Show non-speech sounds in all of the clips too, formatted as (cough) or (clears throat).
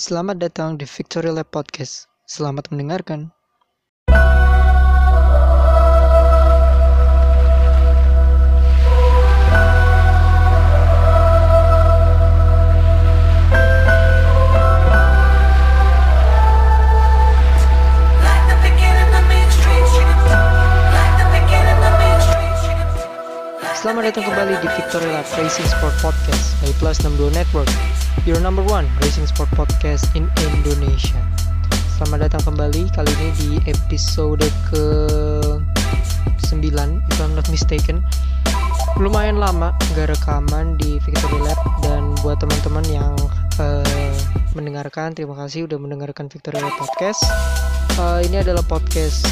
Selamat datang di Victory Lab Podcast. Selamat mendengarkan. Selamat datang kembali di Victory Lab Racing Sport Podcast by Plus 62 Network. Your number one racing sport podcast in Indonesia. Selamat datang kembali kali ini di episode ke 9 if I'm not mistaken. Lumayan lama gak rekaman di Victory Lab dan buat teman-teman yang eh, mendengarkan terima kasih udah mendengarkan Victory Lab Podcast. Eh, ini adalah podcast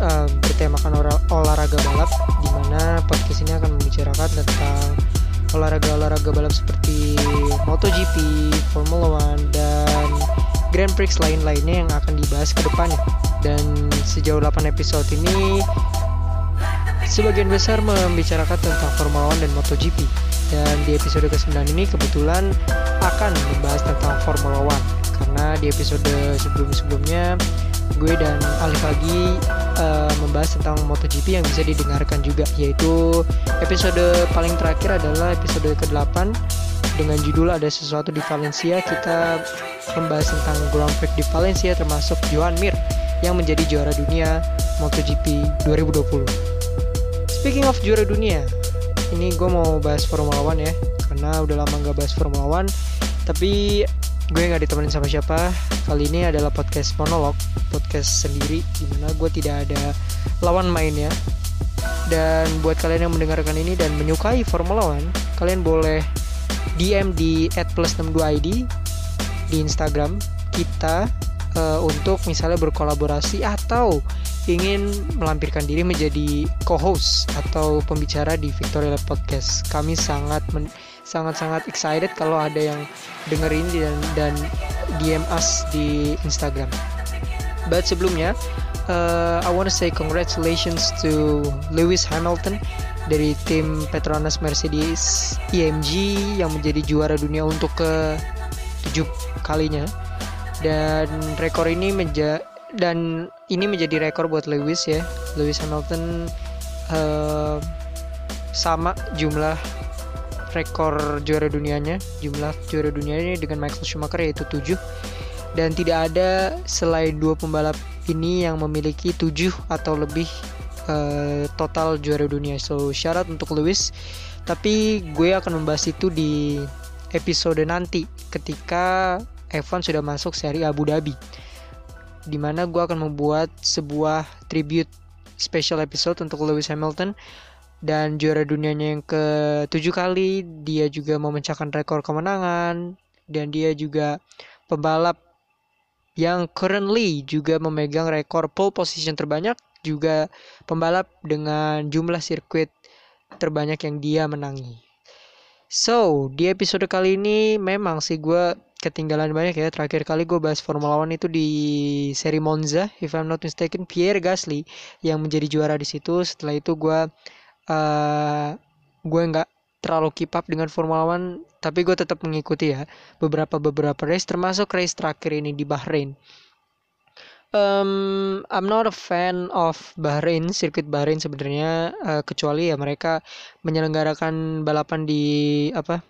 uh, bertemakan ora- olahraga balap di mana podcast ini akan membicarakan tentang olahraga-olahraga balap seperti MotoGP, Formula One dan Grand Prix lain-lainnya yang akan dibahas ke depannya. Dan sejauh 8 episode ini sebagian besar membicarakan tentang Formula One dan MotoGP. Dan di episode ke-9 ini kebetulan akan membahas tentang Formula One karena di episode sebelum-sebelumnya gue dan Alif lagi eh, membahas tentang MotoGP yang bisa didengarkan juga yaitu episode paling terakhir adalah episode ke-8 dengan judul ada sesuatu di Valencia. Kita membahas tentang Grand Prix di Valencia termasuk Joan Mir yang menjadi juara dunia MotoGP 2020 Speaking of juara dunia ini gue mau bahas Formula One ya karena udah lama nggak bahas Formula One. Tapi gue nggak ditemenin sama siapa kali ini adalah podcast monolog podcast sendiri di mana gue tidak ada lawan mainnya dan buat kalian yang mendengarkan ini dan menyukai Formula One kalian boleh DM di @plus62id di Instagram kita eh, untuk misalnya berkolaborasi atau ingin melampirkan diri menjadi co-host atau pembicara di Victoria Podcast. Kami sangat men- sangat-sangat excited kalau ada yang dengerin dan dan DM us di Instagram. But sebelumnya, uh, I wanna say congratulations to Lewis Hamilton dari tim Petronas Mercedes EMG yang menjadi juara dunia untuk ke tujuh kalinya dan rekor ini menja dan ini menjadi rekor buat Lewis ya Lewis Hamilton eh, sama jumlah rekor juara dunianya jumlah juara dunianya dengan Michael Schumacher yaitu 7 dan tidak ada selain dua pembalap ini yang memiliki 7 atau lebih eh, total juara dunia. So syarat untuk Lewis. Tapi gue akan membahas itu di episode nanti ketika F1 sudah masuk seri Abu Dhabi di mana gue akan membuat sebuah tribute special episode untuk Lewis Hamilton dan juara dunianya yang ke tujuh kali dia juga memecahkan rekor kemenangan dan dia juga pembalap yang currently juga memegang rekor pole position terbanyak juga pembalap dengan jumlah sirkuit terbanyak yang dia menangi. So, di episode kali ini memang sih gue ketinggalan banyak ya. Terakhir kali gue bahas Formula One itu di seri Monza, if I'm not mistaken, Pierre Gasly yang menjadi juara di situ. Setelah itu gue eh gue nggak terlalu keep up dengan Formula One, tapi gue tetap mengikuti ya beberapa beberapa race, termasuk race terakhir ini di Bahrain. Um, I'm not a fan of Bahrain, sirkuit Bahrain sebenarnya eh, kecuali ya mereka menyelenggarakan balapan di apa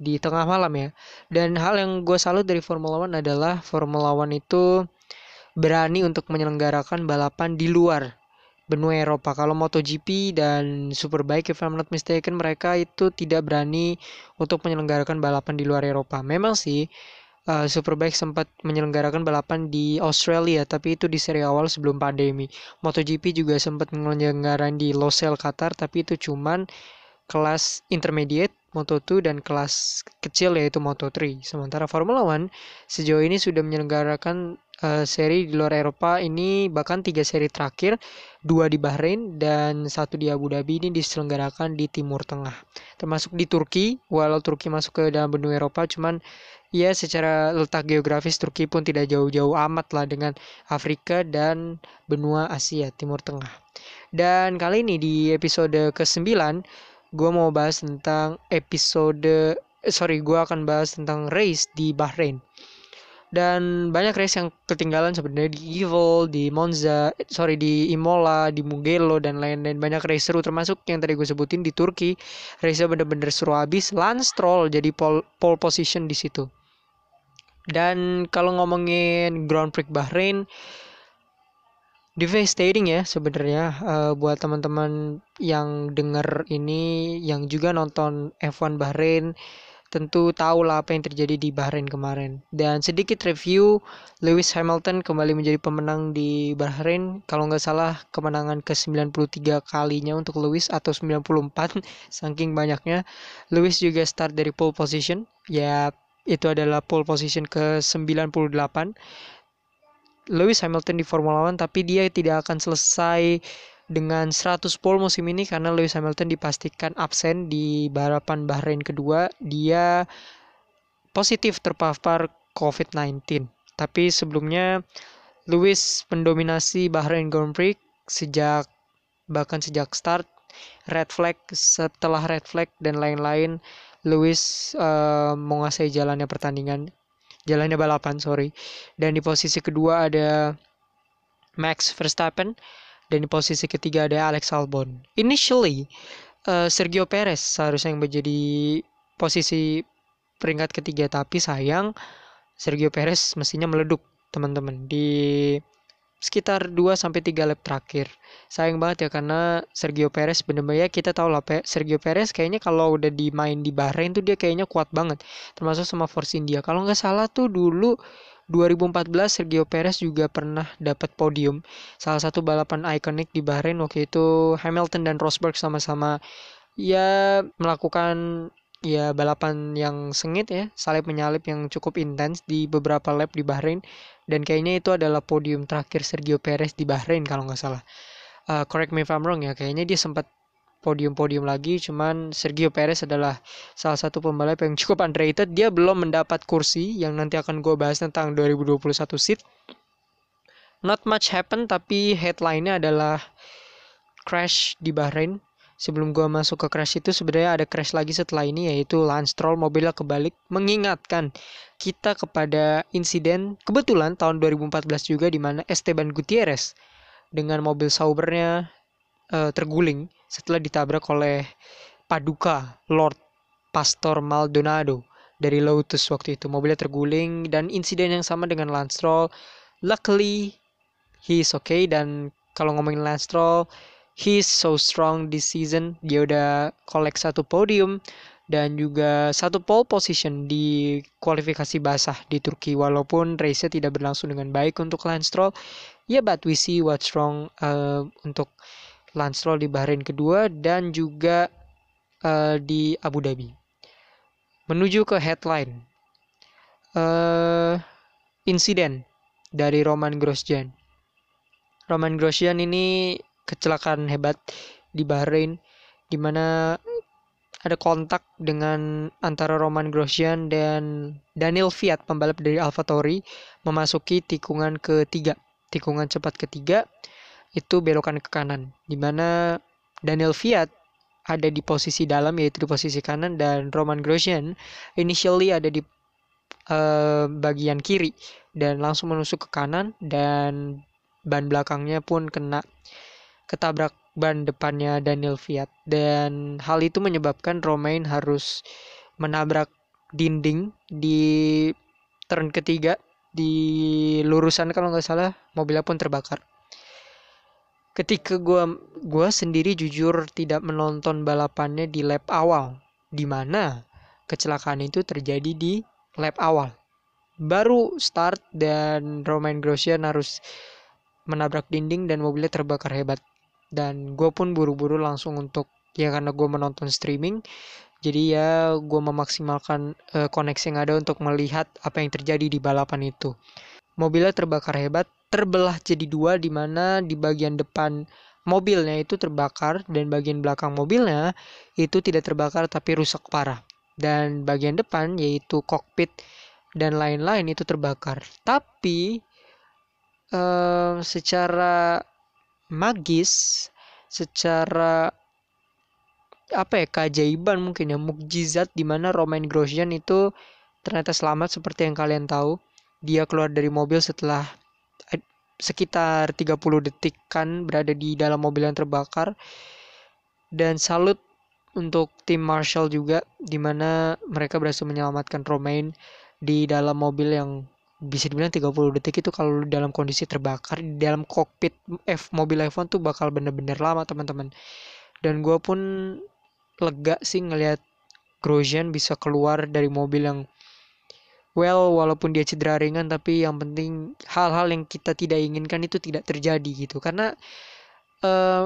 di tengah malam ya. Dan hal yang gue salut dari Formula One adalah Formula One itu berani untuk menyelenggarakan balapan di luar benua Eropa. Kalau MotoGP dan Superbike, if I'm not mistaken, mereka itu tidak berani untuk menyelenggarakan balapan di luar Eropa. Memang sih uh, Superbike sempat menyelenggarakan balapan di Australia, tapi itu di seri awal sebelum pandemi. MotoGP juga sempat menyelenggarakan di Losail, Qatar, tapi itu cuman kelas intermediate Moto2 dan kelas kecil yaitu Moto3. Sementara Formula One sejauh ini sudah menyelenggarakan eh, seri di luar Eropa ini bahkan tiga seri terakhir, dua di Bahrain dan satu di Abu Dhabi ini diselenggarakan di Timur Tengah. Termasuk di Turki, walau Turki masuk ke dalam benua Eropa, cuman ya secara letak geografis Turki pun tidak jauh-jauh amat lah dengan Afrika dan benua Asia Timur Tengah. Dan kali ini di episode ke-9 gue mau bahas tentang episode eh, sorry gue akan bahas tentang race di Bahrain dan banyak race yang ketinggalan sebenarnya. Di Evil, di Monza, eh, sorry di Imola, di Mugello dan lain-lain. Banyak race seru. Termasuk yang tadi gue sebutin di Turki. Race bener-bener seru habis Lance Stroll jadi pole, pole position di situ. Dan kalau ngomongin Grand Prix Bahrain devastating ya sebenarnya eh, buat teman-teman yang denger ini yang juga nonton F1 Bahrain tentu tahu lah apa yang terjadi di Bahrain kemarin. Dan sedikit review, Lewis Hamilton kembali menjadi pemenang di Bahrain. Kalau nggak salah kemenangan ke-93 kalinya untuk Lewis atau 94 (laughs) saking banyaknya. Lewis juga start dari pole position. Ya itu adalah pole position ke-98. Lewis Hamilton di Formula One tapi dia tidak akan selesai dengan 100 pole musim ini karena Lewis Hamilton dipastikan absen di balapan Bahrain kedua. Dia positif terpapar COVID-19. Tapi sebelumnya Lewis mendominasi Bahrain Grand Prix sejak bahkan sejak start red flag setelah red flag dan lain-lain Lewis uh, menguasai jalannya pertandingan jalannya balapan sorry dan di posisi kedua ada Max Verstappen dan di posisi ketiga ada Alex Albon initially uh, Sergio Perez seharusnya yang menjadi posisi peringkat ketiga tapi sayang Sergio Perez mestinya meleduk teman-teman di sekitar 2 sampai 3 lap terakhir. Sayang banget ya karena Sergio Perez bener-bener ya kita tahu lah Sergio Perez kayaknya kalau udah dimain di Bahrain tuh dia kayaknya kuat banget termasuk sama Force India. Kalau nggak salah tuh dulu 2014 Sergio Perez juga pernah dapat podium. Salah satu balapan ikonik di Bahrain waktu itu Hamilton dan Rosberg sama-sama ya melakukan ya balapan yang sengit ya, salib menyalip yang cukup intens di beberapa lap di Bahrain dan kayaknya itu adalah podium terakhir Sergio Perez di Bahrain kalau nggak salah. Uh, correct me if I'm wrong ya, kayaknya dia sempat podium-podium lagi, cuman Sergio Perez adalah salah satu pembalap yang cukup underrated. Dia belum mendapat kursi yang nanti akan gue bahas tentang 2021 seat. Not much happen, tapi headline-nya adalah crash di Bahrain sebelum gua masuk ke crash itu sebenarnya ada crash lagi setelah ini yaitu Lance Stroll mobilnya kebalik mengingatkan kita kepada insiden kebetulan tahun 2014 juga di mana Esteban Gutierrez dengan mobil Saubernya uh, terguling setelah ditabrak oleh Paduka Lord Pastor Maldonado dari Lotus waktu itu mobilnya terguling dan insiden yang sama dengan Lance Stroll luckily he is okay dan kalau ngomongin Lance Stroll he's so strong this season. Dia udah collect satu podium dan juga satu pole position di kualifikasi basah di Turki walaupun race-nya tidak berlangsung dengan baik untuk Lance Stroll. Ya, yeah, but we see what's wrong uh, untuk Lance Stroll di Bahrain kedua dan juga uh, di Abu Dhabi. Menuju ke headline. Uh, insiden dari Roman Grosjean. Roman Grosjean ini kecelakaan hebat di Bahrain di mana ada kontak dengan antara Roman Grosjean dan Daniel Fiat pembalap dari AlphaTauri memasuki tikungan ketiga tikungan cepat ketiga itu belokan ke kanan di mana Daniel Fiat ada di posisi dalam yaitu di posisi kanan dan Roman Grosjean initially ada di uh, bagian kiri dan langsung menusuk ke kanan dan ban belakangnya pun kena ketabrak ban depannya Daniel Fiat. Dan hal itu menyebabkan Romain harus menabrak dinding di turn ketiga di lurusan kalau nggak salah mobilnya pun terbakar ketika gue gua sendiri jujur tidak menonton balapannya di lap awal di mana kecelakaan itu terjadi di lap awal. Baru start dan Romain Grosjean harus menabrak dinding dan mobilnya terbakar hebat. Dan gue pun buru-buru langsung untuk ya karena gue menonton streaming jadi ya gue memaksimalkan uh, koneksi yang ada untuk melihat apa yang terjadi di balapan itu. Mobilnya terbakar hebat terbelah jadi dua di mana di bagian depan mobilnya itu terbakar dan bagian belakang mobilnya itu tidak terbakar tapi rusak parah. Dan bagian depan yaitu kokpit dan lain-lain itu terbakar. Tapi uh, secara magis secara apa ya keajaiban mungkin ya mukjizat di mana Romain Grosjean itu ternyata selamat seperti yang kalian tahu. Dia keluar dari mobil setelah sekitar 30 detikan berada di dalam mobil yang terbakar. Dan salut untuk tim Marshall juga di mana mereka berhasil menyelamatkan Romain di dalam mobil yang bisa dibilang 30 detik itu kalau dalam kondisi terbakar. Di dalam kokpit F mobil F1 tuh bakal bener-bener lama teman-teman. Dan gue pun lega sih ngelihat Grosjean bisa keluar dari mobil yang well walaupun dia cedera ringan tapi yang penting hal-hal yang kita tidak inginkan itu tidak terjadi gitu. Karena eh,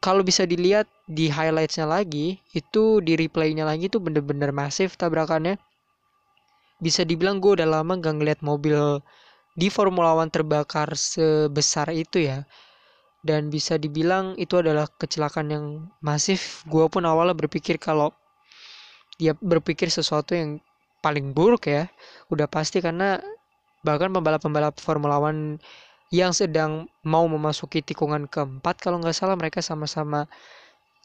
kalau bisa dilihat di highlightsnya lagi itu di replaynya lagi itu bener-bener masif tabrakannya. Bisa dibilang gue udah lama gak ngeliat mobil di Formula One terbakar sebesar itu ya. Dan bisa dibilang itu adalah kecelakaan yang masif. Gue pun awalnya berpikir kalau dia berpikir sesuatu yang paling buruk ya udah pasti karena bahkan pembalap-pembalap Formula One yang sedang mau memasuki tikungan keempat kalau nggak salah mereka sama-sama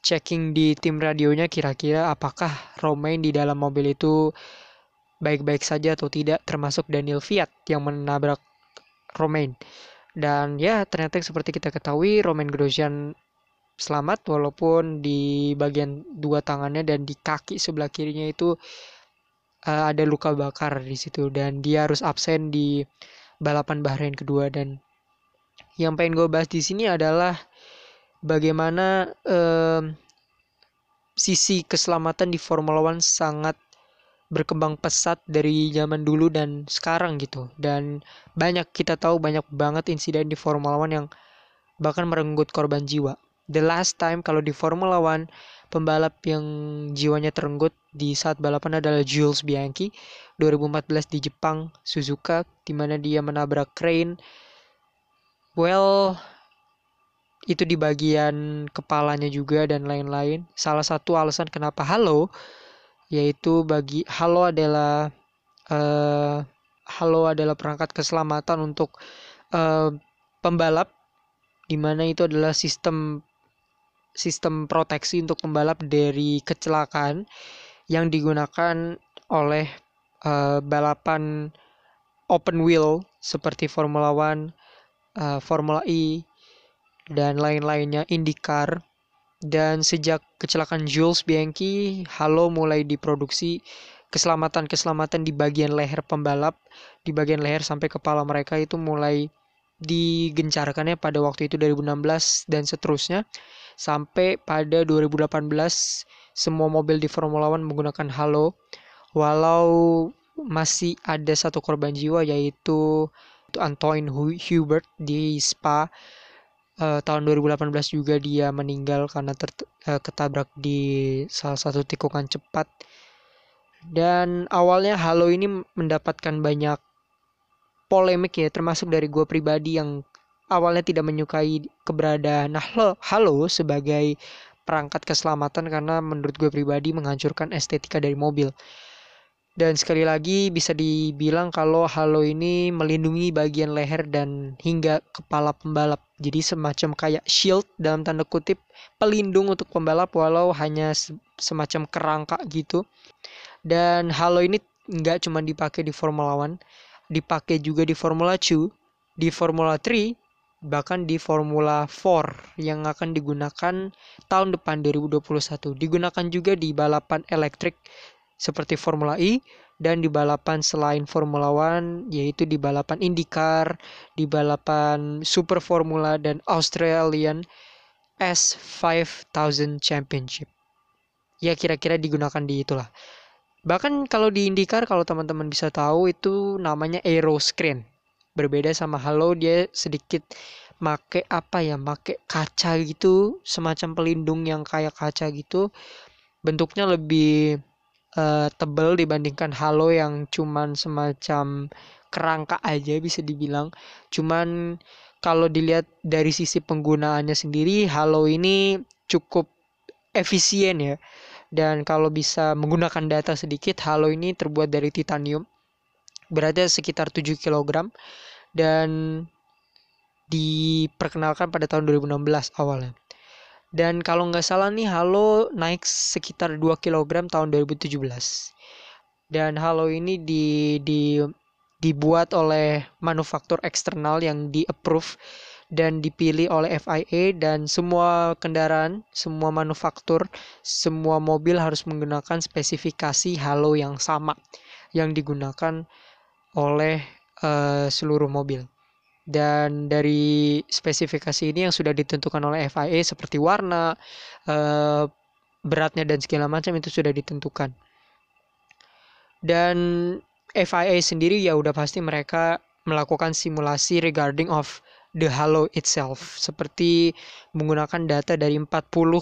checking di tim radionya kira-kira apakah Romain di dalam mobil itu baik-baik saja atau tidak termasuk Daniel Fiat yang menabrak Romain. Dan ya ternyata seperti kita ketahui Romain Grosjean selamat walaupun di bagian dua tangannya dan di kaki sebelah kirinya itu uh, ada luka bakar di situ dan dia harus absen di balapan Bahrain kedua. Dan yang pengen gue bahas di sini adalah bagaimana um, sisi keselamatan di Formula One sangat berkembang pesat dari zaman dulu dan sekarang gitu. Dan banyak kita tahu banyak banget insiden di Formula One yang bahkan merenggut korban jiwa the last time kalau di Formula One pembalap yang jiwanya terenggut di saat balapan adalah Jules Bianchi 2014 di Jepang Suzuka di mana dia menabrak crane. Well itu di bagian kepalanya juga dan lain-lain. Salah satu alasan kenapa halo yaitu bagi halo adalah uh, halo adalah perangkat keselamatan untuk uh, pembalap di mana itu adalah sistem sistem proteksi untuk pembalap dari kecelakaan yang digunakan oleh uh, balapan open wheel seperti Formula One, uh, Formula E, dan lain-lainnya, IndyCar. Dan sejak kecelakaan Jules Bianchi, Halo mulai diproduksi keselamatan-keselamatan di bagian leher pembalap, di bagian leher sampai kepala mereka itu mulai digencarkannya pada waktu itu 2016 dan seterusnya sampai pada 2018 semua mobil di Formula One menggunakan halo. Walau masih ada satu korban jiwa yaitu Antoine Hubert di Spa uh, tahun 2018 juga dia meninggal karena ter, uh, ketabrak di salah satu tikungan cepat. Dan awalnya Halo ini mendapatkan banyak polemik ya termasuk dari gue pribadi yang awalnya tidak menyukai keberadaan halo, halo sebagai perangkat keselamatan karena menurut gue pribadi menghancurkan estetika dari mobil. Dan sekali lagi bisa dibilang kalau halo ini melindungi bagian leher dan hingga kepala pembalap. Jadi semacam kayak shield dalam tanda kutip pelindung untuk pembalap walau hanya semacam kerangka gitu. Dan halo ini nggak cuma dipakai di Formula One, dipakai juga di Formula 2, di Formula 3, bahkan di Formula 4 yang akan digunakan tahun depan 2021. Digunakan juga di balapan elektrik seperti Formula E dan di balapan selain Formula One yaitu di balapan IndyCar, di balapan Super Formula dan Australian S5000 Championship. Ya kira-kira digunakan di itulah. Bahkan kalau di IndyCar kalau teman-teman bisa tahu itu namanya aero screen berbeda sama Halo dia sedikit make apa ya make kaca gitu semacam pelindung yang kayak kaca gitu. Bentuknya lebih uh, tebal dibandingkan Halo yang cuman semacam kerangka aja bisa dibilang. Cuman kalau dilihat dari sisi penggunaannya sendiri Halo ini cukup efisien ya. Dan kalau bisa menggunakan data sedikit Halo ini terbuat dari titanium beratnya sekitar 7 kg dan diperkenalkan pada tahun 2016 awalnya. Dan kalau nggak salah nih Halo naik sekitar 2 kg tahun 2017. Dan Halo ini di, di dibuat oleh manufaktur eksternal yang di-approve dan dipilih oleh FIA dan semua kendaraan, semua manufaktur, semua mobil harus menggunakan spesifikasi halo yang sama yang digunakan oleh uh, seluruh mobil. Dan dari spesifikasi ini yang sudah ditentukan oleh FIA seperti warna, uh, beratnya dan segala macam itu sudah ditentukan. Dan FIA sendiri ya udah pasti mereka melakukan simulasi regarding of the halo itself seperti menggunakan data dari 40 uh,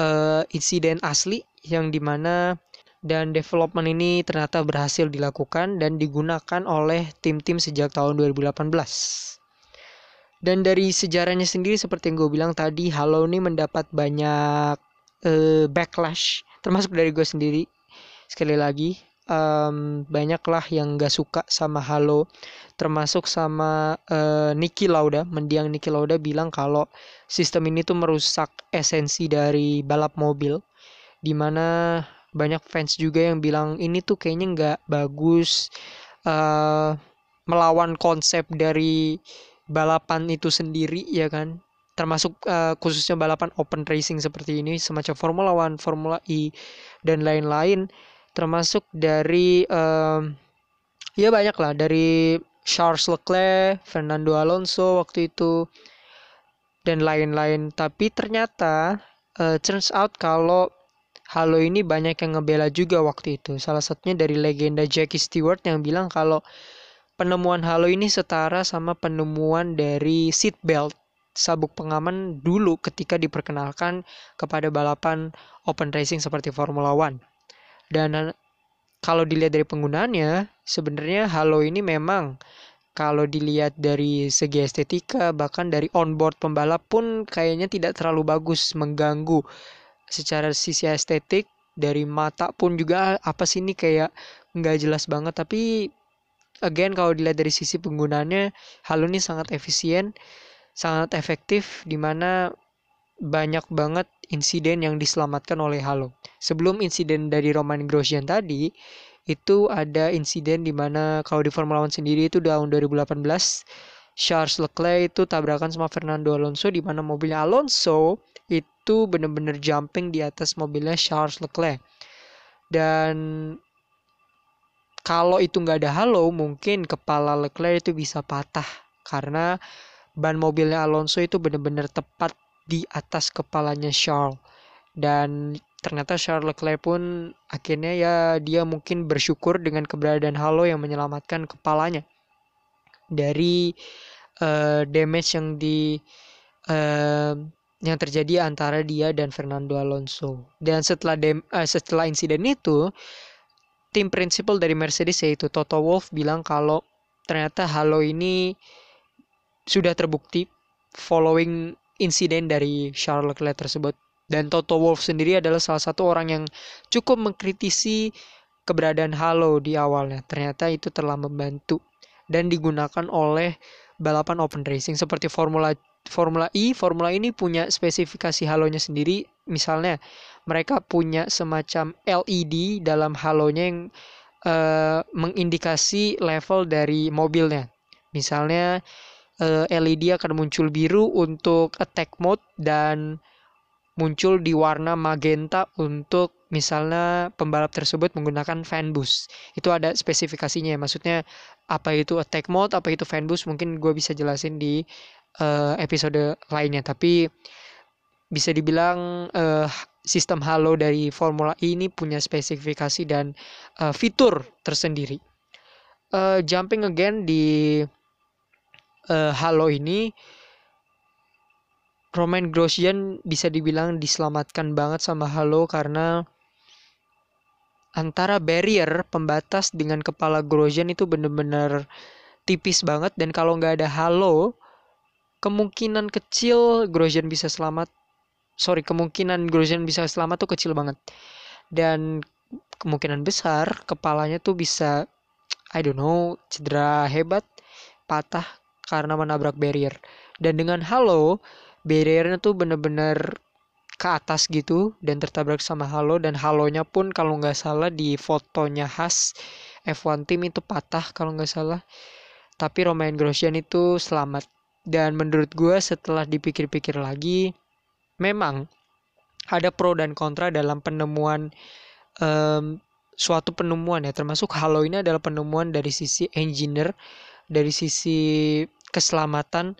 eh, insiden asli yang di mana dan development ini ternyata berhasil dilakukan dan digunakan oleh tim-tim sejak tahun 2018. Dan dari sejarahnya sendiri seperti yang gue bilang tadi, Halo ini mendapat banyak uh, backlash, termasuk dari gue sendiri. Sekali lagi, um, banyaklah yang gak suka sama Halo termasuk sama uh, Niki Lauda mendiang Niki Lauda bilang kalau sistem ini tuh merusak esensi dari balap mobil di mana banyak fans juga yang bilang ini tuh kayaknya nggak bagus uh, melawan konsep dari balapan itu sendiri ya kan termasuk uh, khususnya balapan open racing seperti ini semacam Formula One, Formula E dan lain-lain termasuk dari um, ya banyak lah dari Charles Leclerc, Fernando Alonso waktu itu dan lain-lain. Tapi ternyata uh, turns out kalau Halo ini banyak yang ngebela juga waktu itu. Salah satunya dari legenda Jackie Stewart yang bilang kalau penemuan Halo ini setara sama penemuan dari seat belt sabuk pengaman dulu ketika diperkenalkan kepada balapan open racing seperti Formula One. Dan eh, kalau dilihat dari penggunaannya, sebenarnya Halo ini memang kalau dilihat dari segi estetika bahkan dari onboard pembalap pun kayaknya tidak terlalu bagus mengganggu secara sisi estetik dari mata pun juga apa sih ini kayak nggak jelas banget tapi again kalau dilihat dari sisi penggunaannya Halo ini sangat efisien sangat efektif di mana banyak banget insiden yang diselamatkan oleh Halo. Sebelum insiden dari Roman Grosjean tadi, itu ada insiden di mana kalau di Formula One sendiri itu tahun 2018 Charles Leclerc itu tabrakan sama Fernando Alonso di mana mobilnya Alonso itu benar-benar jumping di atas mobilnya Charles Leclerc. Dan kalau itu nggak ada halo, mungkin kepala Leclerc itu bisa patah. Karena ban mobilnya Alonso itu benar-benar tepat di atas kepalanya Charles. Dan ternyata Charles Leclerc pun akhirnya ya dia mungkin bersyukur dengan keberadaan Halo yang menyelamatkan kepalanya. Dari uh, damage yang di uh, yang terjadi antara dia dan Fernando Alonso. Dan setelah dem, uh, setelah insiden itu, tim prinsipal dari Mercedes yaitu Toto Wolff bilang kalau ternyata Halo ini sudah terbukti following insiden dari Charles Leclerc tersebut. Dan Toto Wolff sendiri adalah salah satu orang yang cukup mengkritisi keberadaan Halo di awalnya. Ternyata itu telah membantu dan digunakan oleh balapan open racing seperti Formula Formula E. Formula ini punya spesifikasi halonya sendiri. Misalnya mereka punya semacam LED dalam halonya yang uh, mengindikasi level dari mobilnya. Misalnya uh, eh, LED akan muncul biru untuk attack mode dan muncul di warna magenta untuk misalnya pembalap tersebut menggunakan fan boost. Itu ada spesifikasinya ya. Maksudnya apa itu attack mode, apa itu fan boost mungkin gue bisa jelasin di uh, episode lainnya. Tapi bisa dibilang uh, sistem halo dari Formula E ini punya spesifikasi dan uh, fitur tersendiri. Uh, jumping again di uh, Halo ini Roman Grosjean bisa dibilang diselamatkan banget sama Halo karena antara barrier pembatas dengan kepala Grosjean itu bener-bener tipis banget dan kalau nggak ada Halo kemungkinan kecil Grosjean bisa selamat. Sorry kemungkinan Grosjean bisa selamat tuh kecil banget. Dan kemungkinan besar kepalanya tuh bisa I don't know cedera hebat patah karena menabrak barrier. Dan dengan halo, barriernya tuh bener-bener ke atas gitu dan tertabrak sama halo. Dan halonya pun kalau nggak salah di fotonya khas F1 team itu patah kalau nggak salah. Tapi Romain Grosjean itu selamat dan menurut gue setelah dipikir-pikir lagi memang ada pro dan kontra dalam penemuan em, suatu penemuan ya. Termasuk Halo ini adalah penemuan dari sisi engineer dari sisi keselamatan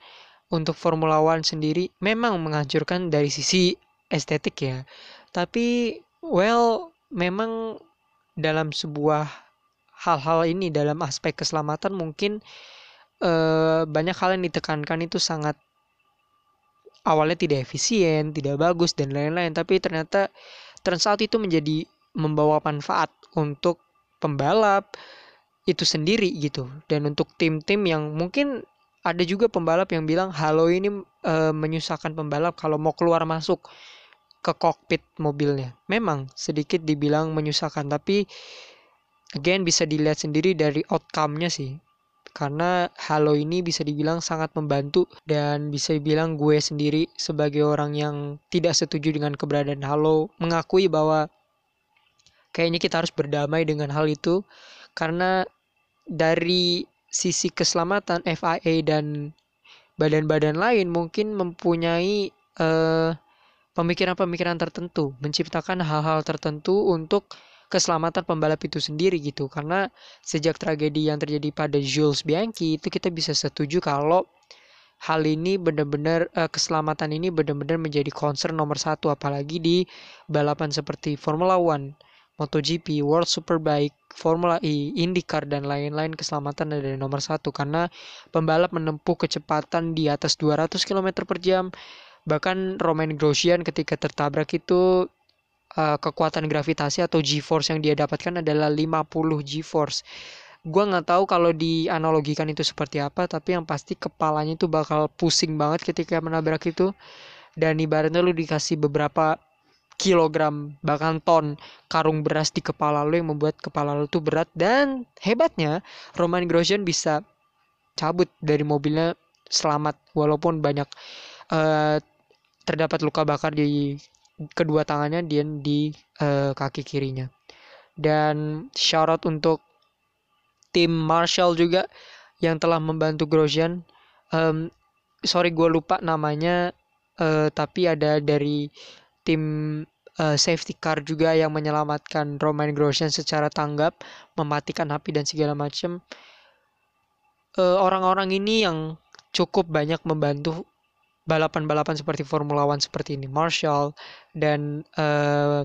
untuk Formula One sendiri memang menghancurkan dari sisi estetik ya. Tapi well memang dalam sebuah hal-hal ini dalam aspek keselamatan mungkin eh, banyak hal yang ditekankan itu sangat awalnya tidak efisien, tidak bagus dan lain-lain, tapi ternyata turns out itu menjadi membawa manfaat untuk pembalap itu sendiri gitu. Dan untuk tim-tim yang mungkin ada juga pembalap yang bilang halo ini eh, menyusahkan pembalap kalau mau keluar masuk ke kokpit mobilnya. Memang sedikit dibilang menyusahkan, tapi again bisa dilihat sendiri dari outcome-nya sih karena Halo ini bisa dibilang sangat membantu dan bisa dibilang gue sendiri sebagai orang yang tidak setuju dengan keberadaan Halo mengakui bahwa kayaknya kita harus berdamai dengan hal itu. Karena dari sisi keselamatan FIA dan badan-badan lain mungkin mempunyai eh, pemikiran-pemikiran tertentu menciptakan hal-hal tertentu untuk keselamatan pembalap itu sendiri gitu. Karena sejak tragedi yang terjadi pada Jules Bianchi itu kita bisa setuju kalau hal ini benar-benar eh, keselamatan ini benar-benar menjadi concern nomor satu apalagi di balapan seperti Formula One, MotoGP, World Superbike, Formula E, IndyCar dan lain-lain keselamatan ada nomor satu. Karena pembalap menempuh kecepatan di atas 200 km per jam. Bahkan Romain Grosjean ketika tertabrak itu uh, kekuatan gravitasi atau G-force yang dia dapatkan adalah 50 G-force. Gua nggak tahu kalau dianalogikan itu seperti apa, tapi yang pasti kepalanya itu bakal pusing banget ketika menabrak itu. Dan ibaratnya lu dikasih beberapa kilogram bahkan ton karung beras di kepala lu yang membuat kepala lu tuh berat dan hebatnya Roman Grosjean bisa cabut dari mobilnya selamat walaupun banyak uh, terdapat luka bakar di kedua tangannya dan di uh, kaki kirinya. Dan out untuk tim Marshall juga yang telah membantu Grosjean. Um, sorry gue lupa namanya, uh, tapi ada dari tim uh, safety car juga yang menyelamatkan Romain Grosjean secara tanggap, mematikan api dan segala macam. Uh, orang-orang ini yang cukup banyak membantu balapan-balapan seperti Formula One seperti ini, Marshall dan uh,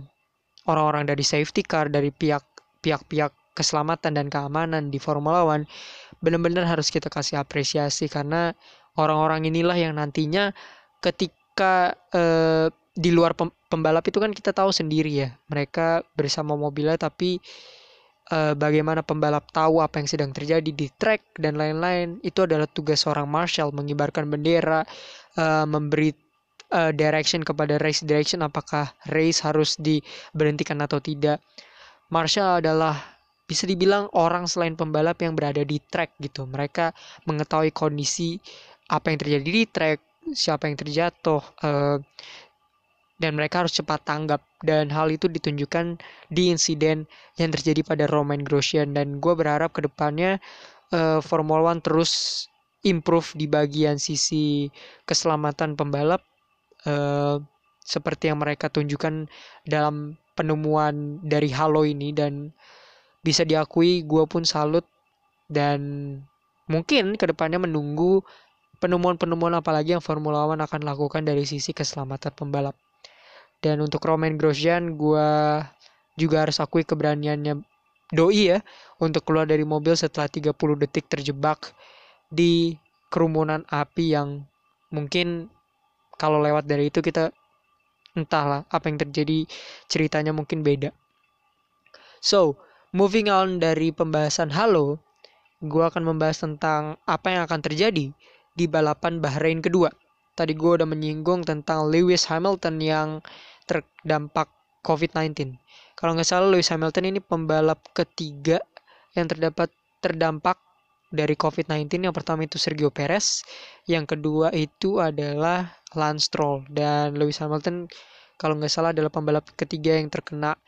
orang-orang dari safety car dari pihak pihak-pihak keselamatan dan keamanan di Formula One benar-benar harus kita kasih apresiasi karena orang-orang inilah yang nantinya ketika uh, di luar pembalap itu kan kita tahu sendiri ya mereka bersama mobilnya tapi uh, bagaimana pembalap tahu apa yang sedang terjadi di track dan lain-lain. Itu adalah tugas seorang marshal mengibarkan bendera uh, memberi uh, direction kepada race direction apakah race harus diberhentikan atau tidak. Marshall adalah bisa dibilang orang selain pembalap yang berada di track gitu. Mereka mengetahui kondisi apa yang terjadi di track, siapa yang terjatuh, uh, dan mereka harus cepat tanggap dan hal itu ditunjukkan di insiden yang terjadi pada Romain Grosjean dan gue berharap ke depannya uh, Formula One terus improve di bagian sisi keselamatan pembalap uh, seperti yang mereka tunjukkan dalam penemuan dari Halo ini. Dan bisa diakui gue pun salut. Dan mungkin ke depannya menunggu penemuan-penemuan apalagi yang Formula One akan lakukan dari sisi keselamatan pembalap. Dan untuk Romain Grosjean gue juga harus akui keberaniannya doi ya untuk keluar dari mobil setelah 30 detik terjebak di kerumunan api yang mungkin kalau lewat dari itu kita entahlah apa yang terjadi ceritanya mungkin beda. So, moving on dari pembahasan Halo, gue akan membahas tentang apa yang akan terjadi di balapan Bahrain kedua. Tadi gue udah menyinggung tentang Lewis Hamilton yang terdampak COVID-19. Kalau nggak salah Lewis Hamilton ini pembalap ketiga yang terdapat terdampak dari COVID-19 yang pertama itu Sergio Perez, yang kedua itu adalah Lance Stroll dan Lewis Hamilton kalau nggak salah adalah pembalap ketiga yang terkena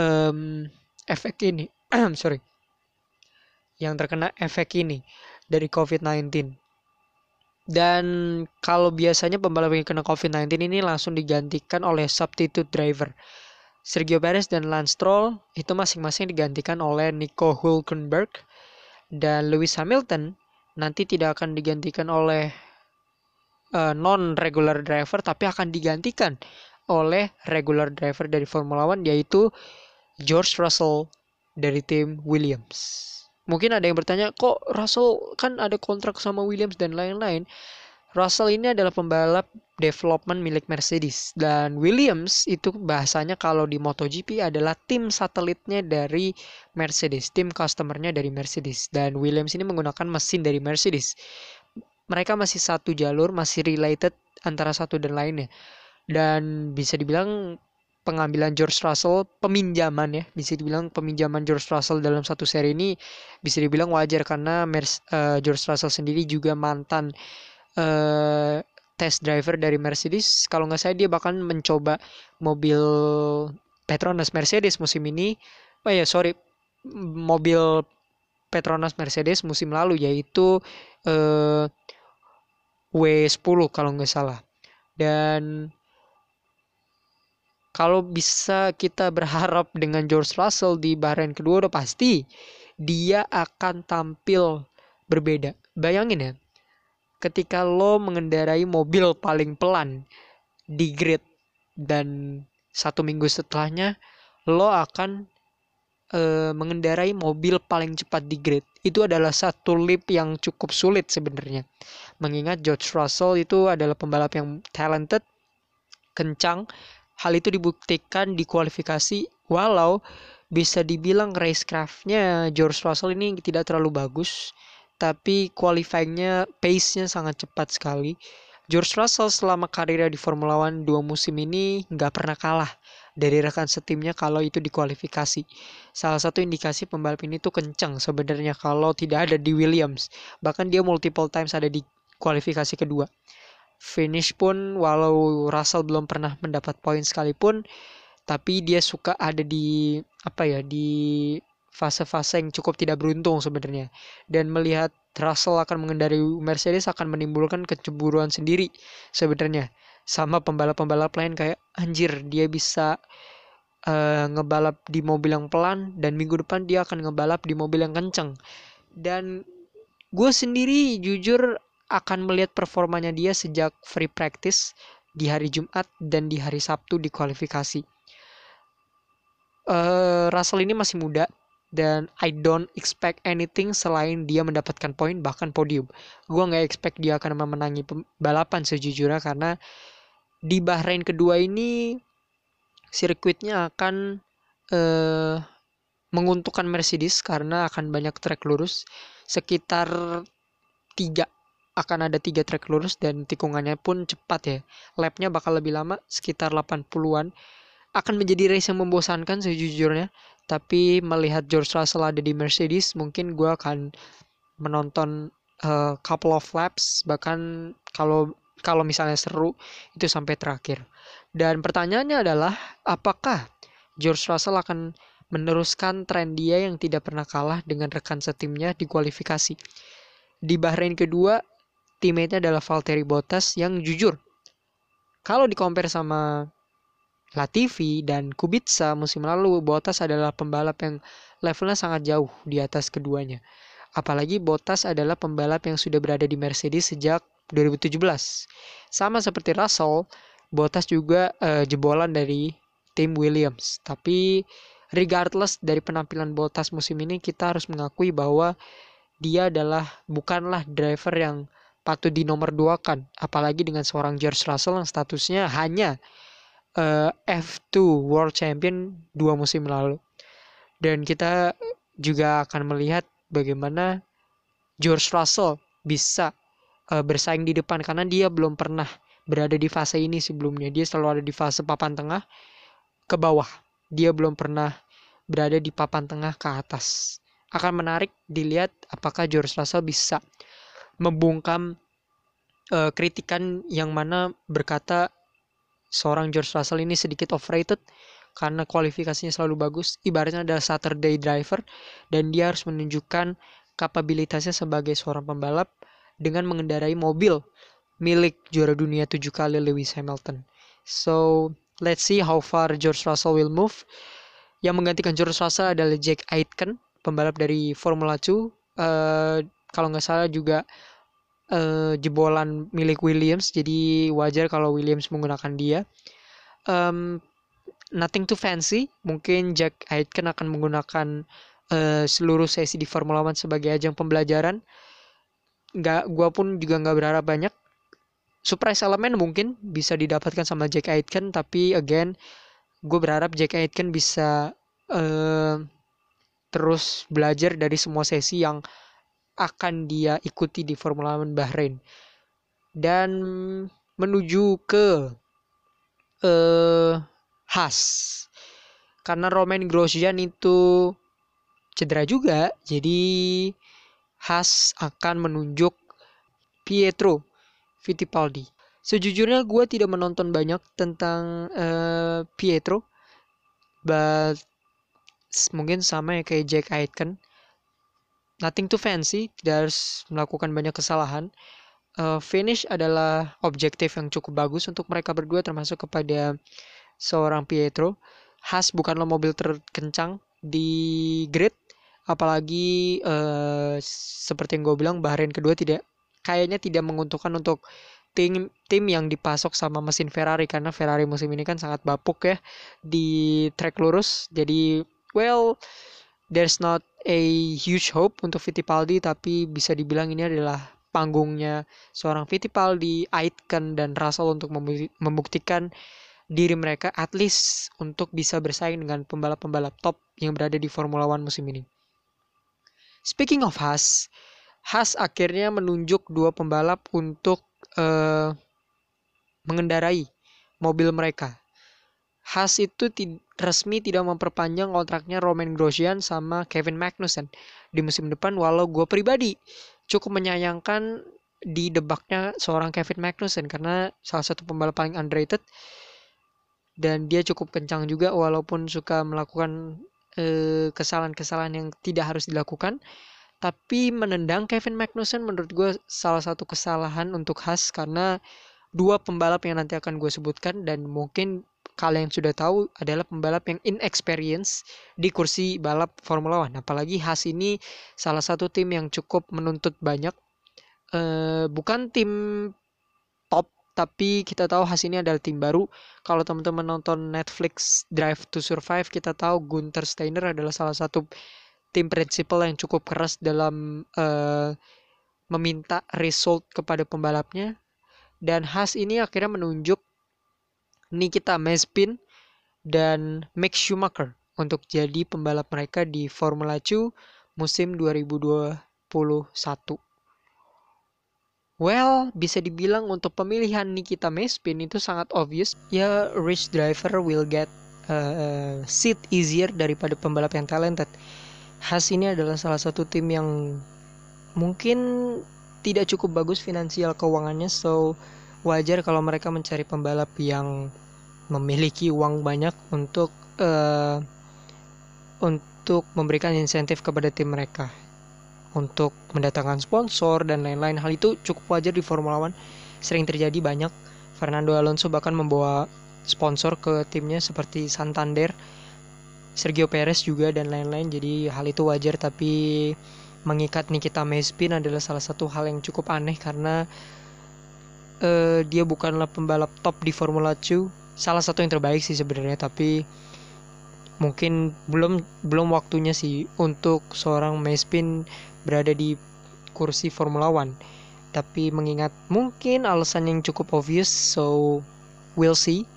um, efek ini, (clears throat) sorry, yang terkena efek ini dari COVID-19. Dan kalau biasanya pembalap yang kena COVID-19 ini langsung digantikan oleh substitute driver. Sergio Perez dan Lance Stroll itu masing-masing digantikan oleh Nico Hulkenberg dan Lewis Hamilton nanti tidak akan digantikan oleh uh, non regular driver tapi akan digantikan oleh regular driver dari Formula One yaitu George Russell dari tim Williams. Mungkin ada yang bertanya, kok Russell kan ada kontrak sama Williams dan lain-lain. Russell ini adalah pembalap development milik Mercedes dan Williams itu bahasanya kalau di MotoGP adalah tim satelitnya dari Mercedes, tim customernya dari Mercedes dan Williams ini menggunakan mesin dari Mercedes. Mereka masih satu jalur, masih related antara satu dan lainnya. Dan bisa dibilang pengambilan George Russell peminjaman ya bisa dibilang peminjaman George Russell dalam satu seri ini bisa dibilang wajar karena Mer- uh, George Russell sendiri juga mantan uh, test driver dari Mercedes. Kalau nggak saya dia bahkan mencoba mobil Petronas Mercedes musim ini. Oh ya sorry mobil Petronas Mercedes musim lalu yaitu uh, W10 kalau nggak salah. Dan kalau bisa kita berharap dengan George Russell di Bahrain kedua udah pasti dia akan tampil berbeda. Bayangin ya, ketika lo mengendarai mobil paling pelan di grid dan satu minggu setelahnya lo akan e, mengendarai mobil paling cepat di grid. Itu adalah satu lip yang cukup sulit sebenarnya. Mengingat George Russell itu adalah pembalap yang talented, kencang, Hal itu dibuktikan di kualifikasi walau bisa dibilang racecraftnya George Russell ini tidak terlalu bagus tapi qualifyingnya pace-nya sangat cepat sekali. George Russell selama karirnya di Formula One dua musim ini nggak pernah kalah dari rekan setimnya kalau itu di kualifikasi. Salah satu indikasi pembalap ini tuh kencang sebenarnya kalau tidak ada di Williams. Bahkan dia multiple times ada di kualifikasi kedua finish pun walau Russell belum pernah mendapat poin sekalipun tapi dia suka ada di apa ya di fase-fase yang cukup tidak beruntung sebenarnya. Dan melihat Russell akan mengendarai Mercedes akan menimbulkan kecemburuan sendiri sebenarnya. Sama pembalap-pembalap lain kayak anjir dia bisa uh, ngebalap di mobil yang pelan dan minggu depan dia akan ngebalap di mobil yang kenceng. Dan gue sendiri jujur akan melihat performanya dia sejak free practice di hari Jumat dan di hari Sabtu di kualifikasi. Uh, Russell ini masih muda dan I don't expect anything selain dia mendapatkan poin bahkan podium. Gue nggak expect dia akan memenangi balapan sejujurnya karena di Bahrain kedua ini sirkuitnya akan uh, menguntungkan Mercedes karena akan banyak trek lurus sekitar tiga akan ada tiga trek lurus dan tikungannya pun cepat ya. Lapnya bakal lebih lama, sekitar 80-an. Akan menjadi race yang membosankan sejujurnya. Tapi melihat George Russell ada di Mercedes, mungkin gue akan menonton uh, couple of laps. Bahkan kalau kalau misalnya seru itu sampai terakhir. Dan pertanyaannya adalah apakah George Russell akan meneruskan tren dia yang tidak pernah kalah dengan rekan setimnya di kualifikasi. Di Bahrain kedua, teammate-nya adalah Valtteri Bottas yang jujur. Kalau di compare sama Latifi dan Kubica musim lalu, Bottas adalah pembalap yang levelnya sangat jauh di atas keduanya. Apalagi Bottas adalah pembalap yang sudah berada di Mercedes sejak 2017. Sama seperti Russell, Bottas juga uh, jebolan dari tim Williams. Tapi regardless dari penampilan Bottas musim ini, kita harus mengakui bahwa dia adalah bukanlah driver yang patut di nomor dua kan apalagi dengan seorang George Russell yang statusnya hanya uh, eh, F2 World Champion dua musim lalu. Dan kita juga akan melihat bagaimana George Russell bisa uh, bersaing di depan karena dia belum pernah berada di fase ini sebelumnya. Dia selalu ada di fase papan tengah ke bawah. Dia belum pernah berada di papan tengah ke atas. Akan menarik dilihat apakah George Russell bisa membungkam uh, kritikan yang mana berkata seorang George Russell ini sedikit overrated karena kualifikasinya selalu bagus. Ibaratnya adalah Saturday driver dan dia harus menunjukkan kapabilitasnya sebagai seorang pembalap dengan mengendarai mobil milik juara dunia tujuh kali Lewis Hamilton. So, let's see how far George Russell will move. Yang menggantikan George Russell adalah Jack Aitken, pembalap dari Formula 2. Eh, kalau nggak salah juga eh, jebolan milik Williams, jadi wajar kalau Williams menggunakan dia. Em, nothing too fancy, mungkin Jack Aitken akan menggunakan eh, seluruh sesi di Formula One sebagai ajang pembelajaran. Nggak, gua pun juga nggak berharap banyak. Surprise elemen mungkin bisa didapatkan sama Jack Aitken, tapi again, gue berharap Jack Aitken bisa eh, terus belajar dari semua sesi yang akan dia ikuti di Formula One Bahrain. Dan menuju ke eh Haas. Karena Romain Grosjean itu cedera juga jadi Haas akan menunjuk Pietro Fittipaldi. Sejujurnya gue tidak menonton banyak tentang eh, Pietro but mungkin sama ya kayak Jack Aitken nothing too fancy tidak harus melakukan banyak kesalahan. Eh, finish adalah objektif yang cukup bagus untuk mereka berdua termasuk kepada seorang Pietro. Haas bukanlah mobil terkencang di grid apalagi eh, seperti yang gue bilang Bahrain kedua tidak kayaknya tidak menguntungkan untuk tim tim yang dipasok sama mesin Ferrari karena Ferrari musim ini kan sangat bapuk ya di track lurus. Jadi well there's not a huge hope untuk Fittipaldi tapi bisa dibilang ini adalah panggungnya seorang Fittipaldi, Aitken dan Russell untuk membu- membuktikan diri mereka at least untuk bisa bersaing dengan pembalap-pembalap top yang berada di Formula One musim ini. Speaking of Haas, Haas akhirnya menunjuk dua pembalap untuk eh, mengendarai mobil mereka. Haas itu resmi tidak memperpanjang kontraknya Romain Grosjean sama Kevin Magnussen di musim depan walau gue pribadi cukup menyayangkan didebaknya seorang Kevin Magnussen karena salah satu pembalap paling underrated dan dia cukup kencang juga walaupun suka melakukan eh, kesalahan-kesalahan yang tidak harus dilakukan. Tapi menendang Kevin Magnussen menurut gue salah satu kesalahan untuk Haas karena dua pembalap yang nanti akan gue sebutkan dan mungkin kalian sudah tahu adalah pembalap yang inexperience di kursi balap Formula One. Apalagi Haas ini salah satu tim yang cukup menuntut banyak. Eh, bukan tim top, tapi kita tahu Haas ini adalah tim baru. Kalau teman-teman nonton Netflix Drive to Survive, kita tahu Gunther Steiner adalah salah satu tim prinsipal yang cukup keras dalam eh, meminta result kepada pembalapnya. Dan Haas ini akhirnya menunjuk Nikita Mazepin dan Mick Schumacher untuk jadi pembalap mereka di Formula 2 musim 2021. Well, bisa dibilang untuk pemilihan Nikita Mazepin itu sangat obvious. Ya, rich driver will get uh, seat easier daripada pembalap yang talented. Haas ini adalah salah satu tim yang mungkin tidak cukup bagus finansial keuangannya, so wajar kalau mereka mencari pembalap yang memiliki uang banyak untuk eh, untuk memberikan insentif kepada tim mereka. Untuk mendatangkan sponsor dan lain-lain. Hal itu cukup wajar di Formula One. Sering terjadi banyak. Fernando Alonso bahkan membawa sponsor ke timnya seperti Santander Sergio Perez juga dan lain-lain. Jadi hal itu wajar tapi mengikat Nikita Mazepin adalah salah satu hal yang cukup aneh karena eh, dia bukanlah pembalap top di Formula 2 salah satu yang terbaik sih sebenarnya tapi mungkin belum belum waktunya sih untuk seorang Mazepin berada di kursi Formula One. Tapi mengingat mungkin alasan yang cukup obvious so we'll see.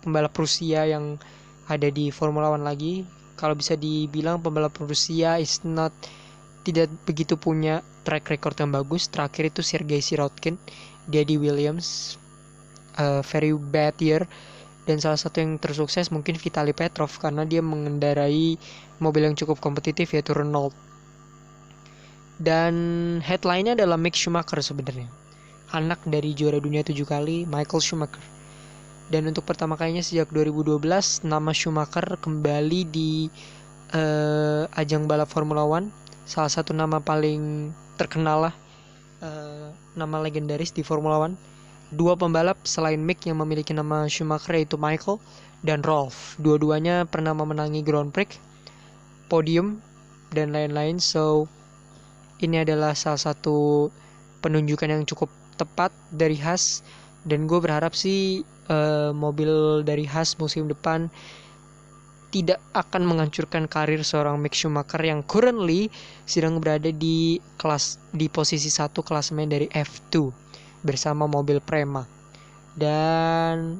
Pembalap Rusia yang ada di Formula One lagi kalau bisa dibilang pembalap Rusia is not tidak begitu punya track record yang bagus. Terakhir itu Sergei Sirotkin di Williams uh, very bad year dan salah satu yang tersukses mungkin Vitaly Petrov karena dia mengendarai mobil yang cukup kompetitif yaitu Renault. Dan headline-nya adalah Mick Schumacher sebenarnya. Anak dari juara dunia tujuh kali Michael Schumacher. Dan untuk pertama kalinya sejak 2012 nama Schumacher kembali di eh, ajang balap Formula One. Salah satu nama paling terkenal lah eh, nama legendaris di Formula One. Dua pembalap selain Mick yang memiliki nama Schumacher yaitu Michael dan Rolf dua-duanya pernah memenangi Grand Prix podium dan lain-lain. So ini adalah salah satu penunjukan yang cukup tepat dari Haas. Dan gue berharap sih eh, mobil dari Haas musim depan tidak akan menghancurkan karir seorang Mick Schumacher yang currently sedang berada di kelas di posisi satu klasemen dari F2 bersama mobil Prema. Dan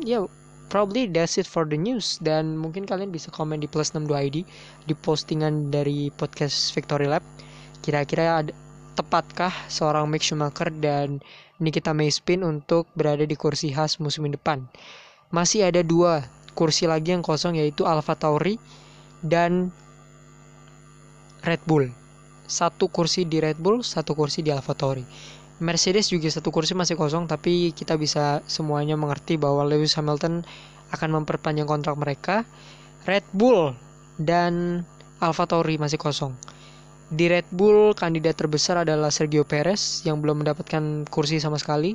ya probably that's it for the news. Dan mungkin kalian bisa komen di plus 62 ID di postingan dari podcast Victory Lab. Kira-kira ada tepatkah seorang Mick Schumacher dan Nikita Mazepin untuk berada di kursi khas musim depan? Masih ada dua kursi lagi yang kosong yaitu Alfa Tauri dan Red Bull. Satu kursi di Red Bull, satu kursi di Alfa Tauri. Mercedes juga satu kursi masih kosong tapi kita bisa semuanya mengerti bahwa Lewis Hamilton akan memperpanjang kontrak mereka. Red Bull dan Alfa Tauri masih kosong. Di Red Bull kandidat terbesar adalah Sergio Perez yang belum mendapatkan kursi sama sekali.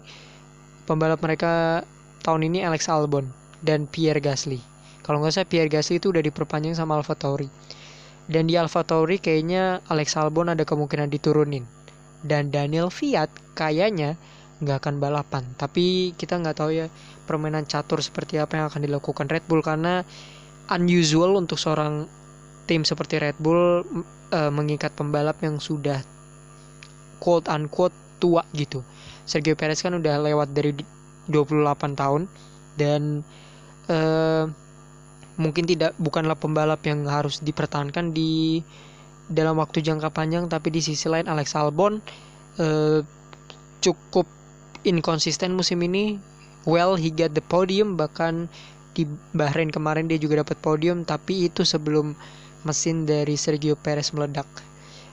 Pembalap mereka tahun ini Alex Albon dan Pierre Gasly. Kalau nggak salah Pierre Gasly itu udah diperpanjang sama Alfa Tauri. Dan di Alfa Tauri kayaknya Alex Albon ada kemungkinan diturunin. Dan Daniel Fiat kayaknya nggak akan balapan. Tapi kita nggak tahu ya permainan catur seperti apa yang akan dilakukan Red Bull karena unusual untuk seorang tim seperti Red Bull uh, mengikat pembalap yang sudah quote unquote tua gitu. Sergio Perez kan udah lewat dari 28 tahun dan uh, mungkin tidak bukanlah pembalap yang harus dipertahankan di dalam waktu jangka panjang tapi di sisi lain Alex Albon uh, cukup inkonsisten musim ini. Well he got the podium bahkan di Bahrain kemarin dia juga dapat podium tapi itu sebelum mesin dari Sergio Perez meledak.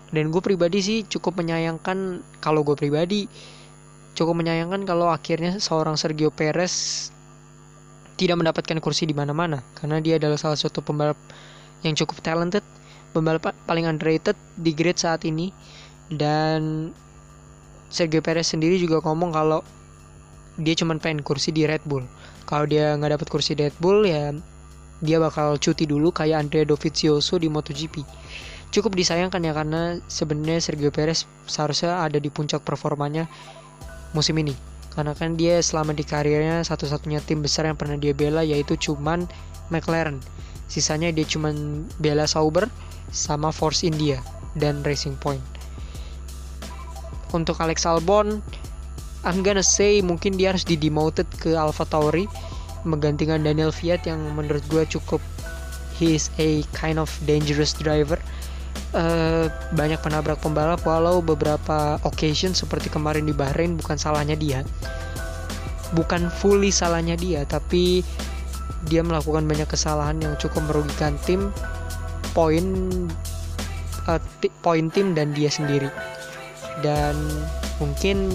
Dan gue pribadi sih cukup menyayangkan kalau gue pribadi cukup menyayangkan kalau akhirnya seorang Sergio Perez tidak mendapatkan kursi di mana-mana karena dia adalah salah satu pembalap yang cukup talented, pembalap paling underrated di grid saat ini dan Sergio Perez sendiri juga ngomong kalau dia cuma pengen kursi di Red Bull. Kalau dia nggak dapat kursi di Red Bull ya dia bakal cuti dulu kayak Andrea Dovizioso di MotoGP. Cukup disayangkan ya karena sebenarnya Sergio Perez seharusnya ada di puncak performanya musim ini karena kan dia selama di karirnya satu-satunya tim besar yang pernah dia bela yaitu cuman McLaren. Sisanya dia cuman bela Sauber sama Force India dan Racing Point. Untuk Alex Albon I'm gonna say mungkin dia harus di demoted ke Alpha Tauri menggantikan Daniel Fiat yang menurut gue cukup he is a kind of dangerous driver uh, banyak penabrak pembalap walau beberapa occasion seperti kemarin di Bahrain bukan salahnya dia. Bukan fully salahnya dia tapi dia melakukan banyak kesalahan yang cukup merugikan tim poin uh, poin tim dan dia sendiri. Dan mungkin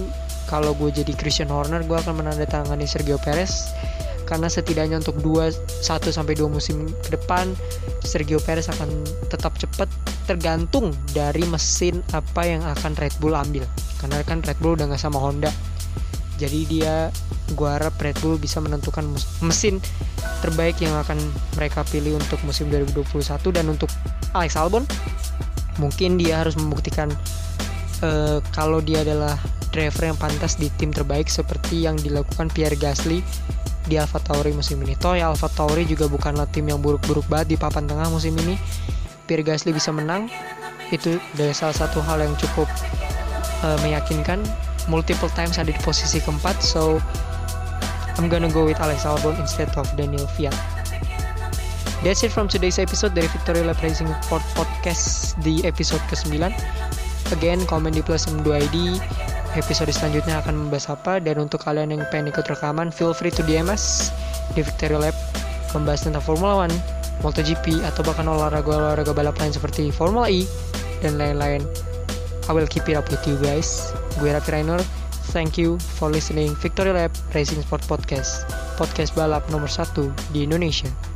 kalau gue jadi Christian Horner gue akan menandatangani Sergio Perez karena setidaknya untuk 2 1 sampai 2 musim ke depan Sergio Perez akan tetap cepat tergantung dari mesin apa yang akan Red Bull ambil. Karena kan Red Bull udah nggak sama Honda. Jadi dia gua harap Red Bull bisa menentukan mesin terbaik yang akan mereka pilih untuk musim 2021 dan untuk Alex Albon mungkin dia harus membuktikan uh, kalau dia adalah driver yang pantas di tim terbaik seperti yang dilakukan Pierre Gasly di Alfa Tauri musim ini. Toh ya Alfa Tauri juga bukanlah tim yang buruk-buruk banget di papan tengah musim ini. Pierre Gasly bisa menang itu dari salah satu hal yang cukup uh, meyakinkan. Multiple times ada di posisi keempat, so I'm gonna go with Alex Albon instead of Daniel Fiat. That's it from today's episode dari Victoria Lab Racing Podcast di episode ke-9. Again, komen di plus 2 ID episode selanjutnya akan membahas apa dan untuk kalian yang pengen ikut rekaman feel free to DM us di Victoria Lab membahas tentang Formula One, MotoGP atau bahkan olahraga-olahraga balap lain seperti Formula E dan lain-lain. I will keep it up with you guys. Gue Raffi Rainer. Thank you for listening Victoria Lab Racing Sport Podcast. Podcast balap nomor satu di Indonesia.